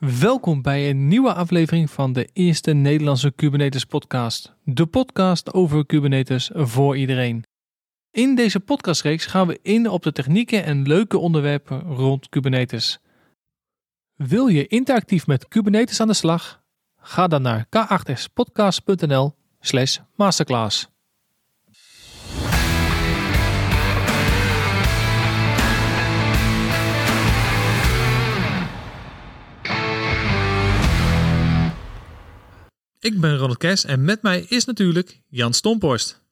Welkom bij een nieuwe aflevering van de eerste Nederlandse Kubernetes podcast. De podcast over Kubernetes voor iedereen. In deze podcastreeks gaan we in op de technieken en leuke onderwerpen rond Kubernetes. Wil je interactief met Kubernetes aan de slag? Ga dan naar k8spodcast.nl Ik ben Ronald Kes en met mij is natuurlijk Jan Stomporst.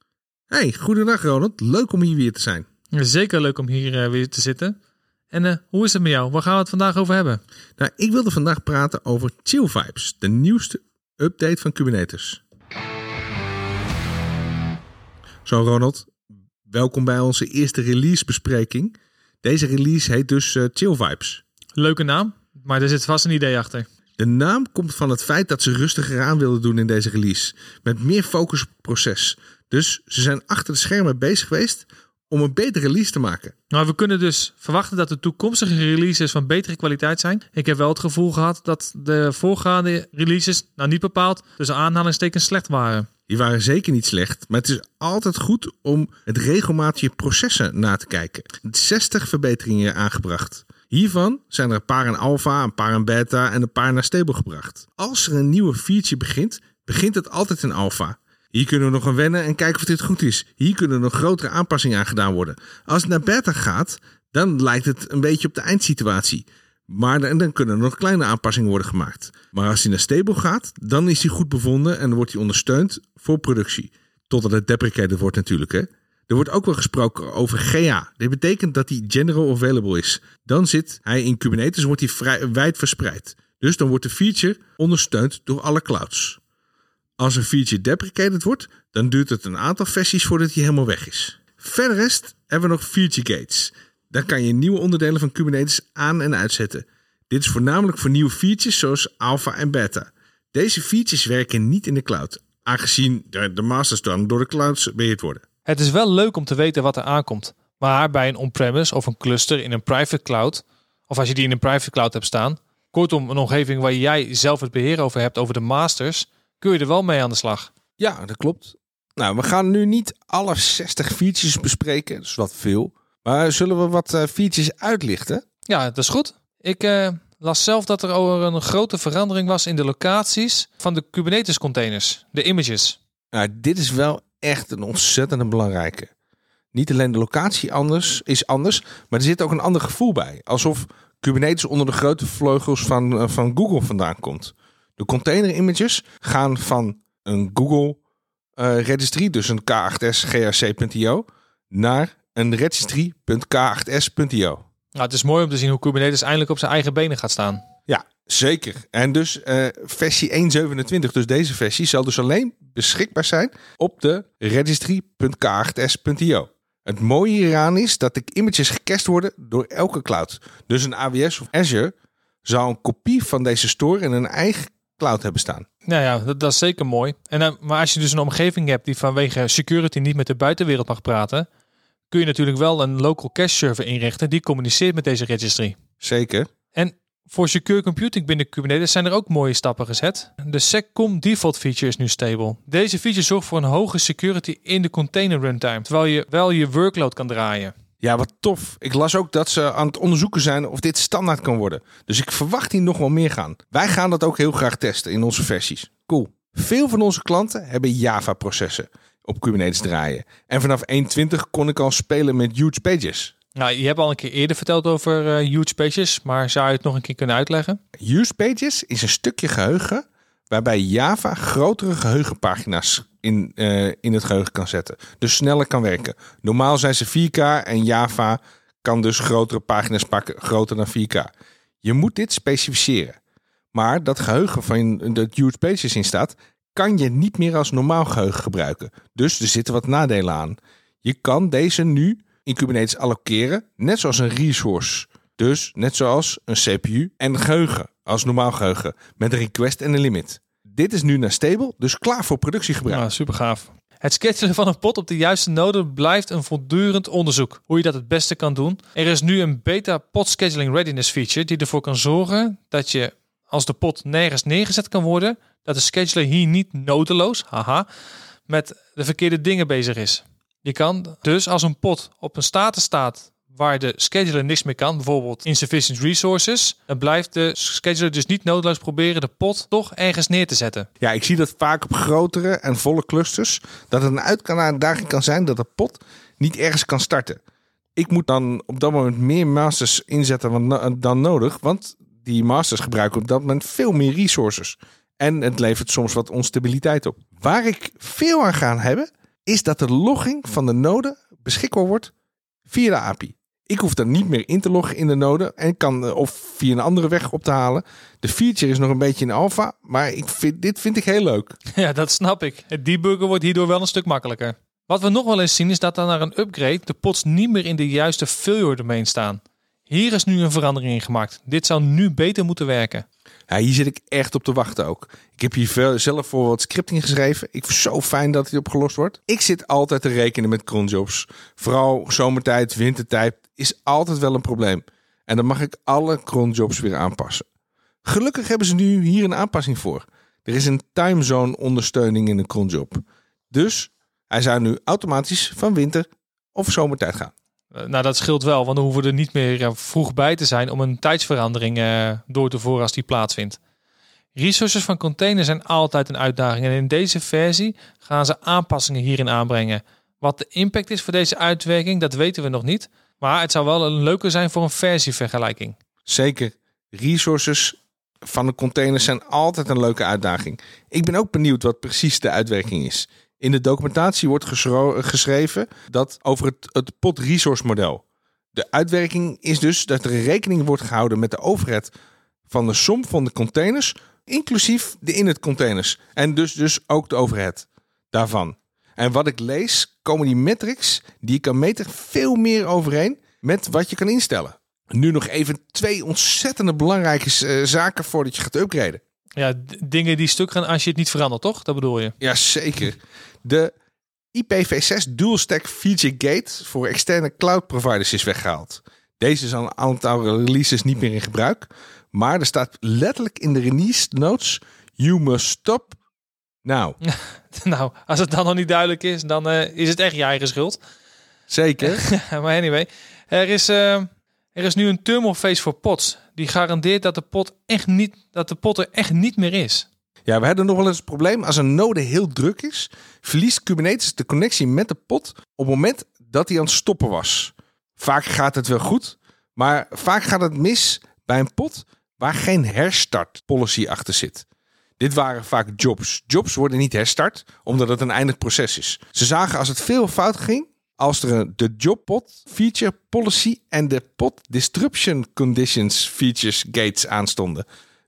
Hey, goedendag Ronald. Leuk om hier weer te zijn. Zeker leuk om hier uh, weer te zitten. En uh, hoe is het met jou? Waar gaan we het vandaag over hebben? Nou, ik wilde vandaag praten over Chill Vibes, de nieuwste update van Kubernetes. Zo Ronald, welkom bij onze eerste release bespreking. Deze release heet dus uh, Chill Vibes. Leuke naam, maar er zit vast een idee achter. De naam komt van het feit dat ze rustiger aan wilden doen in deze release. Met meer focus op het proces. Dus ze zijn achter de schermen bezig geweest om een betere release te maken. Nou, we kunnen dus verwachten dat de toekomstige releases van betere kwaliteit zijn. Ik heb wel het gevoel gehad dat de voorgaande releases, nou niet bepaald, dus aanhalingstekens slecht waren. Die waren zeker niet slecht, maar het is altijd goed om het regelmatig je processen na te kijken. 60 verbeteringen aangebracht. Hiervan zijn er een paar in alpha, een paar in beta en een paar naar stable gebracht. Als er een nieuwe feature begint, begint het altijd in alpha. Hier kunnen we nog aan wennen en kijken of dit goed is. Hier kunnen nog grotere aanpassingen aan gedaan worden. Als het naar beta gaat, dan lijkt het een beetje op de eindsituatie. Maar dan, dan kunnen er nog kleine aanpassingen worden gemaakt. Maar als hij naar stable gaat, dan is hij goed bevonden en wordt hij ondersteund voor productie. Totdat het deprecated wordt natuurlijk. Hè? Er wordt ook wel gesproken over GA. Dit betekent dat hij general available is. Dan zit hij in Kubernetes wordt hij vrij, wijd verspreid. Dus dan wordt de feature ondersteund door alle clouds. Als een feature deprecated wordt, dan duurt het een aantal versies voordat hij helemaal weg is. Verder rest hebben we nog feature gates. Dan kan je nieuwe onderdelen van Kubernetes aan- en uitzetten. Dit is voornamelijk voor nieuwe features zoals alpha en beta. Deze features werken niet in de cloud, aangezien de, de masters dan door de clouds beheerd worden. Het is wel leuk om te weten wat er aankomt. Maar bij een on-premise of een cluster in een private cloud, of als je die in een private cloud hebt staan, kortom een omgeving waar jij zelf het beheer over hebt, over de masters, kun je er wel mee aan de slag. Ja, dat klopt. Nou, we gaan nu niet alle 60 features bespreken, dus wat veel. Maar zullen we wat uh, features uitlichten? Ja, dat is goed. Ik uh, las zelf dat er over een grote verandering was in de locaties van de Kubernetes containers, de images. Nou, dit is wel echt een ontzettend belangrijke. Niet alleen de locatie anders is anders, maar er zit ook een ander gevoel bij. Alsof Kubernetes onder de grote vleugels van, uh, van Google vandaan komt. De container images gaan van een Google uh, registry, dus een K8s grc.io, naar een registry.k8s.io. Nou, het is mooi om te zien hoe Kubernetes eindelijk op zijn eigen benen gaat staan. Ja, zeker. En dus uh, versie 1.27, dus deze versie, zal dus alleen beschikbaar zijn op de registry.k8s.io. Het mooie hieraan is dat de images gecast worden door elke cloud. Dus een AWS of Azure zou een kopie van deze store in een eigen cloud hebben staan. Nou ja, dat, dat is zeker mooi. En, uh, maar als je dus een omgeving hebt die vanwege security niet met de buitenwereld mag praten, kun je natuurlijk wel een local cache server inrichten die communiceert met deze registry. Zeker. En voor secure computing binnen Kubernetes zijn er ook mooie stappen gezet. De SecCom default feature is nu stable. Deze feature zorgt voor een hoge security in de container runtime, terwijl je wel je workload kan draaien. Ja, wat tof. Ik las ook dat ze aan het onderzoeken zijn of dit standaard kan worden. Dus ik verwacht hier nog wel meer gaan. Wij gaan dat ook heel graag testen in onze versies. Cool. Veel van onze klanten hebben Java-processen op Kubernetes draaien. En vanaf 1.20 kon ik al spelen met huge pages. Nou, je hebt al een keer eerder verteld over uh, huge pages, maar zou je het nog een keer kunnen uitleggen? Huge pages is een stukje geheugen waarbij Java grotere geheugenpagina's in, uh, in het geheugen kan zetten. Dus sneller kan werken. Normaal zijn ze 4K en Java kan dus grotere pagina's pakken, groter dan 4K. Je moet dit specificeren. Maar dat geheugen van de huge pages in staat, kan je niet meer als normaal geheugen gebruiken. Dus er zitten wat nadelen aan. Je kan deze nu in Kubernetes allokeren, net zoals een resource. Dus net zoals een CPU en geheugen als normaal geheugen met een request en een limit. Dit is nu naar stable, dus klaar voor productiegebruik. Ja, super gaaf. Het schedulen van een pot op de juiste node blijft een voortdurend onderzoek hoe je dat het beste kan doen. Er is nu een beta pod scheduling readiness feature die ervoor kan zorgen dat je als de pot nergens neergezet kan worden, dat de scheduler hier niet nodeloos, haha, met de verkeerde dingen bezig is. Je kan dus als een pot op een status staat waar de scheduler niks meer kan, bijvoorbeeld insufficient resources, dan blijft de scheduler dus niet nodeloos proberen de pot toch ergens neer te zetten. Ja, ik zie dat vaak op grotere en volle clusters. Dat het een uitdaging kan zijn dat de pot niet ergens kan starten. Ik moet dan op dat moment meer masters inzetten dan nodig. Want die masters gebruiken op dat moment veel meer resources. En het levert soms wat onstabiliteit op. Waar ik veel aan ga hebben, is dat de logging van de node beschikbaar wordt via de API. Ik hoef dan niet meer in te loggen in de node en kan eh, of via een andere weg op te halen. De feature is nog een beetje in alpha, maar ik vind, dit vind ik heel leuk. Ja, dat snap ik. Het debuggen wordt hierdoor wel een stuk makkelijker. Wat we nog wel eens zien is dat dan naar een upgrade de pots niet meer in de juiste failure domain staan. Hier is nu een verandering in gemaakt. Dit zou nu beter moeten werken. Ja, hier zit ik echt op te wachten ook. Ik heb hier zelf voor wat scripting geschreven. Ik vind het zo fijn dat het opgelost wordt. Ik zit altijd te rekenen met cronjobs. Vooral zomertijd, wintertijd is altijd wel een probleem. En dan mag ik alle cronjobs weer aanpassen. Gelukkig hebben ze nu hier een aanpassing voor. Er is een timezone ondersteuning in de cronjob. Dus hij zou nu automatisch van winter of zomertijd gaan. Eh, nou, dat scheelt wel, want dan hoeven we er niet meer eh, vroeg bij te zijn om een tijdsverandering eh, door te voeren als die plaatsvindt. Resources van containers zijn altijd een uitdaging en in deze versie gaan ze aanpassingen hierin aanbrengen. Wat de impact is voor deze uitwerking, dat weten we nog niet. Maar het zou wel een leuke zijn voor een versievergelijking. Zeker. Resources van de containers zijn altijd een leuke uitdaging. Ik ben ook benieuwd wat precies de uitwerking is. In de documentatie wordt geschreven dat over het, het pot resource model. De uitwerking is dus dat er rekening wordt gehouden met de overheid van de som van de containers, inclusief de init containers. En dus, dus ook de overheid daarvan. En wat ik lees, komen die metrics die je kan meten veel meer overeen met wat je kan instellen. Nu nog even twee ontzettende belangrijke uh, zaken voordat je gaat upgraden. Ja, dingen die stuk gaan als je het niet verandert, toch? Dat bedoel je? Ja, zeker. De IPv6 Dual Stack Feature Gate voor externe cloud providers is weggehaald. Deze is al een aantal releases niet meer in gebruik. Maar er staat letterlijk in de release notes: You must stop now. nou, als het dan nog niet duidelijk is, dan uh, is het echt je eigen schuld. Zeker. maar anyway, er is, uh, er is nu een terminal face voor pots. Die garandeert dat de pot echt niet, dat de pot er echt niet meer is. Ja, we hebben nog wel eens het probleem. Als een node heel druk is, verliest Kubernetes de connectie met de pot op het moment dat hij aan het stoppen was. Vaak gaat het wel goed, maar vaak gaat het mis bij een pot waar geen herstart policy achter zit. Dit waren vaak jobs. Jobs worden niet herstart, omdat het een eindig proces is. Ze zagen als het veel fout ging, als er de jobpot feature policy en de pot disruption conditions features gates aanstonden.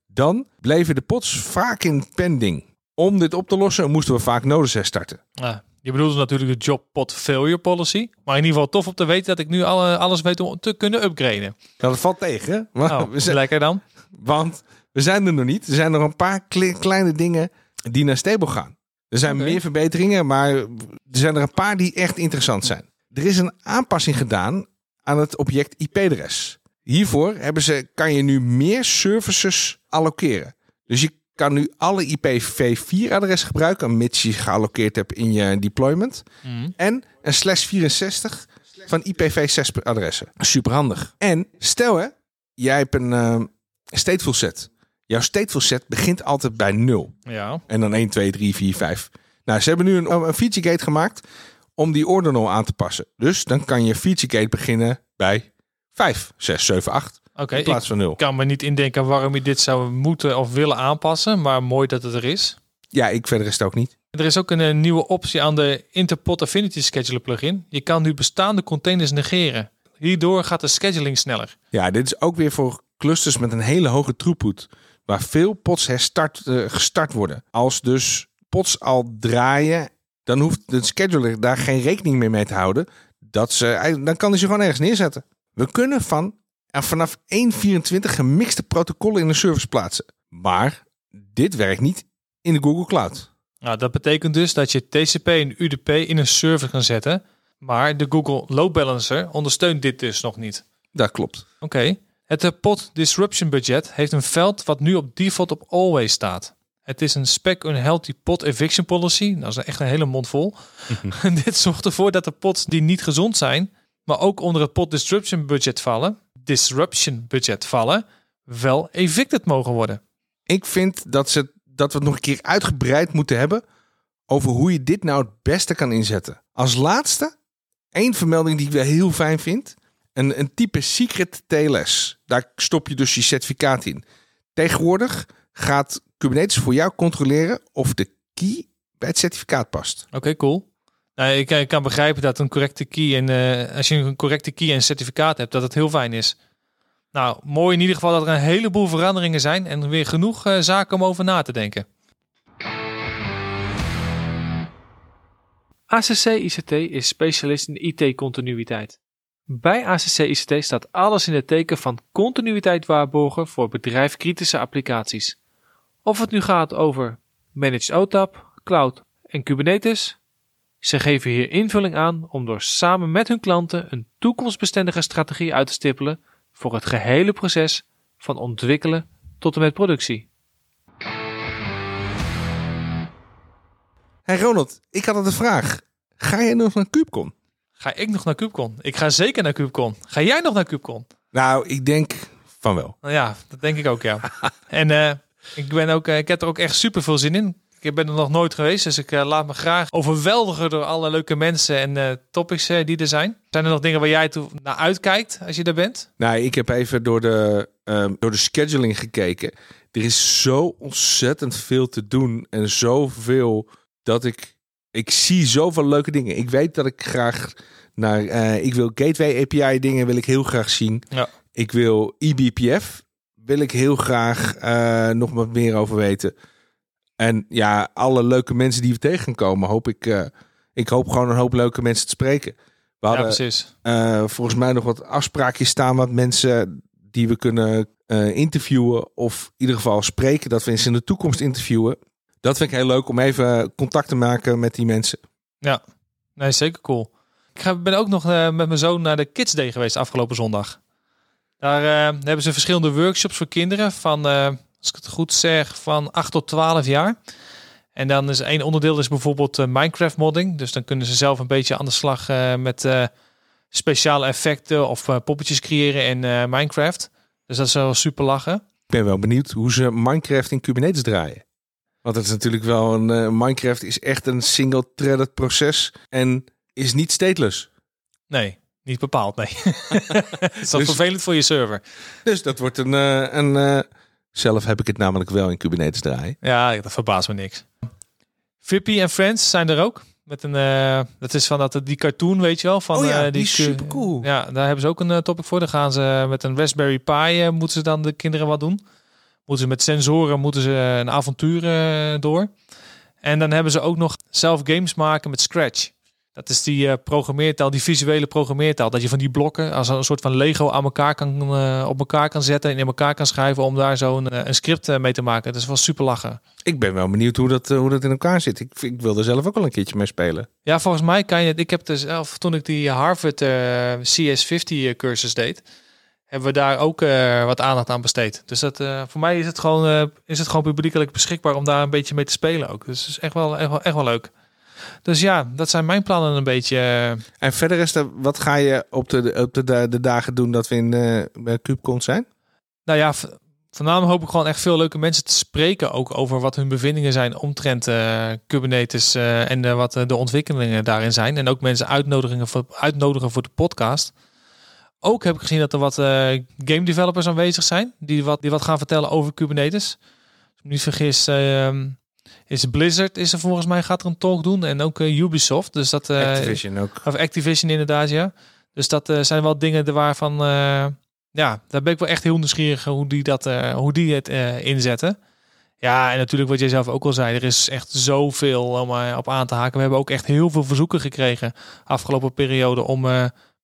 Dan bleven de pots vaak in pending. Om dit op te lossen moesten we vaak nodes herstarten. Ja, je bedoelt natuurlijk de job pot failure policy. Maar in ieder geval tof om te weten dat ik nu alle, alles weet om te kunnen upgraden. Ja, dat valt tegen. Maar we zijn, lekker dan. Want we zijn er nog niet. Er zijn nog een paar kleine dingen die naar stable gaan. Er zijn meer verbeteringen, maar er zijn er een paar die echt interessant zijn. Er is een aanpassing gedaan aan het object IP-adres. Hiervoor hebben ze, kan je nu meer services allokeren. Dus je kan nu alle IPv4-adres gebruiken, mits je geallockeerd hebt in je deployment. Mhm. En een slash 64 van IPv6-adressen. Superhandig. En stel hè, jij hebt een uh, stateful set. Jouw stateful set begint altijd bij 0. Ja. En dan 1, 2, 3, 4, 5. Nou, ze hebben nu een, een feature gate gemaakt om die ordinal aan te passen. Dus dan kan je feature gate beginnen bij 5, 6, 7, 8. Oké, in plaats van 0. Ik kan me niet indenken waarom je dit zou moeten of willen aanpassen, maar mooi dat het er is. Ja, ik verder is het ook niet. Er is ook een, een nieuwe optie aan de Interpot Affinity Scheduler plugin. Je kan nu bestaande containers negeren. Hierdoor gaat de scheduling sneller. Ja, dit is ook weer voor clusters met een hele hoge throughput, waar veel pots herstart, uh, gestart worden. Als dus pots al draaien, dan hoeft de scheduler daar geen rekening meer mee te houden. Dat ze, dan kan hij ze gewoon ergens neerzetten. We kunnen van en vanaf 1.24 gemixte protocollen in een service plaatsen. Maar dit werkt niet in de Google Cloud. Nou, dat betekent dus dat je TCP en UDP in een server kan zetten. Maar de Google Load Balancer ondersteunt dit dus nog niet. Dat klopt. Oké. Het eh, pod disruption budget heeft een veld wat nu op default op always staat. Het is een spec unhealthy pod eviction policy. Dat is echt een hele mond vol. Dit zorgt ervoor dat de pods die niet gezond zijn, maar ook onder het pod disruption budget vallen, disruption budget vallen, wel evicted mogen worden. Ik vind dat, ze, dat we het nog een keer uitgebreid moeten hebben over hoe je dit nou het beste kan inzetten. Als laatste, één vermelding die ik wel heel fijn vind. Een, een type secret TLS. Daar stop je dus je certificaat in. Tegenwoordig gaat Kubernetes voor jou controleren of de key bij het certificaat past. Oké, cool. Nou, ik, ik kan begrijpen dat een correcte key en eh, als je een correcte key en certificaat hebt, dat het heel fijn is. Nou, mooi in ieder geval dat er een heleboel veranderingen zijn en weer genoeg eh, zaken om over na te denken. ACC ICT is specialist in IT-continuïteit. Bij ACC ICT staat alles in het teken van continuïteit waarborgen voor bedrijfkritische applicaties. Of het nu gaat over Managed OTAP, Cloud en Kubernetes, ze geven hier invulling aan om door samen met hun klanten een toekomstbestendige strategie uit te stippelen voor het gehele proces van ontwikkelen tot en met productie. Hey Ronald, ik had een vraag. Ga jij nog naar KubeCon? Ga ik nog naar KubeCon? Ik ga zeker naar KubeCon. Ga jij nog naar KubeCon? Nou, ik denk van wel. Nou ja, dat denk ik ook, ja. en uh, ik, ben ook, uh, ik heb er ook echt super veel zin in. Ik ben er nog nooit geweest, dus ik uh, laat me graag overweldigen door alle leuke mensen en uh, topics uh, die er zijn. Zijn er nog dingen waar jij toe naar uitkijkt als je er bent? Nou, ik heb even door de, um, door de scheduling gekeken. Er is zo ontzettend veel te doen en zoveel dat ik ik zie zoveel leuke dingen. Ik weet dat ik graag naar ik wil gateway API dingen wil ik heel graag zien. Ja. Ik wil eBPF wil ik heel graag nog wat meer over weten. En ja, alle leuke mensen die we tegenkomen, hoop ik. Uh, ik hoop gewoon een hoop leuke mensen te spreken. We hadden ja, precies. Uh, volgens mij nog wat afspraakjes staan wat mensen die we kunnen uh, interviewen. Of in ieder geval spreken, dat we eens in de toekomst interviewen. Dat vind ik heel leuk om even contact te maken met die mensen. Ja, nee, zeker cool. Ik ga, ben ook nog met mijn zoon naar de Kids Day geweest afgelopen zondag. Daar hebben ze verschillende workshops voor kinderen van als ik het goed zeg, van 8 tot 12 jaar. En dan is één onderdeel is bijvoorbeeld uh, Minecraft modding. Dus dan kunnen ze zelf een beetje aan de slag met speciale effecten of poppetjes creëren in Minecraft. Dus dat is wel super lachen. Ik ben wel benieuwd hoe ze Minecraft in Kubernetes draaien. Want het is natuurlijk wel een Minecraft is echt een single-threaded proces en is niet stateless. Nee, niet bepaald. Nee. Het is dus, vervelend voor je server. Dus dat wordt een, een zelf heb ik het namelijk wel in Kubernetes draaien. Ja, dat verbaast me niks. Vippy en Friends zijn er ook. Met een, uh, dat is van dat, die cartoon, weet je wel. Van, oh ja, uh, die, die is super cool. Ja, daar hebben ze ook een uh, topic voor. Dan gaan ze met een Raspberry Pi, moeten ze dan de kinderen wat doen. Moeten ze met sensoren, moeten ze een avontuur door. En dan hebben ze ook nog zelf games maken met Scratch. Dat is die uh, programmeertaal, die visuele programmeertaal. Dat je van die blokken als een soort van Lego aan elkaar kan, uh, op elkaar kan zetten en in elkaar kan schrijven om daar zo'n uh, een script mee te maken. Dat is wel super lachen. Ik ben wel benieuwd hoe dat, hoe dat in elkaar zit. Ik, ik wil er zelf ook wel een keertje mee spelen. Ja, volgens mij kan je. Ik heb dus zelf toen ik die Harvard CS50 cursus deed, hebben we daar ook wat aandacht aan besteed. Dus dat, voor mij is het gewoon, is het gewoon publiekelijk beschikbaar om daar een beetje mee te spelen ook. Dus het is echt wel, echt wel, echt wel leuk. Dus ja, dat zijn mijn plannen een beetje. eh, En verder is er, wat ga je op de, op de, de, de dagen doen dat we in bij KubeCon zijn? Nou ja, voornamelijk hoop ik gewoon echt veel leuke mensen te spreken. Ook over wat hun bevindingen zijn omtrent eh, Kubernetes eh, en eh, wat eh, de ontwikkelingen daarin zijn. En ook mensen uitnodigingen voor, uitnodigen voor de podcast. Ook heb ik gezien dat er wat eh, game developers aanwezig zijn. Die wat, die wat gaan vertellen over Kubernetes. Als ik me niet vergis, ehm, is Blizzard is er volgens mij gaat er een talk doen. En ook eh, Ubisoft. Dus dat, eh, Activision ook. Of Activision inderdaad, ja. Dus dat zijn wel dingen waarvan... ja, daar ben ik wel echt heel nieuwsgierig hoe die, dat, hoe die het inzetten. Ja, en natuurlijk wat jij zelf ook al zei. Er is echt zoveel om op aan te haken. We hebben ook echt heel veel verzoeken gekregen afgelopen periode om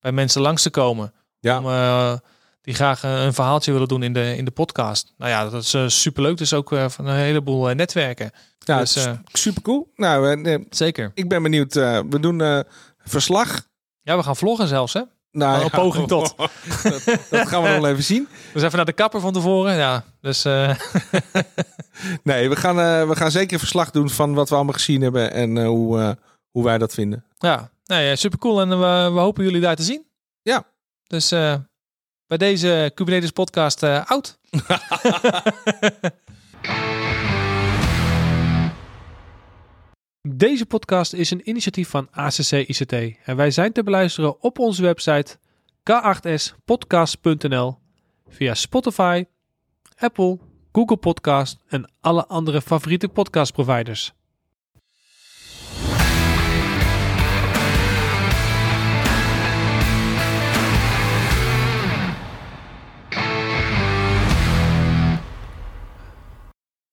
bij mensen langs te komen. Ja. Om, eh, die graag eh, een verhaaltje willen doen in de, in de podcast. Nou ja, dat is uh, superleuk. Dus ook uh, van een heleboel uh, netwerken. Ja, dus, uh, super cool. Nou, uh, zeker. Ik ben benieuwd. Uh, we doen uh, verslag. Ja, we gaan vloggen zelfs, hè? Nou, een poging tot. dat, dat gaan we nog even zien. Dus even naar de kapper van tevoren. Ja, dus Nee, we gaan, eh, we gaan zeker verslag doen van wat we allemaal gezien hebben en hoe, hoe wij dat vinden. ja, nee, ja, super cool. En we, we hopen jullie daar te zien. Ja. Dus eh, bij deze Kubernetes podcast eh out. Deze podcast is een initiatief van ACC ICT en wij zijn te beluisteren op onze website k8spodcast.nl via Spotify, Apple, Google Podcast en alle andere favoriete podcastproviders.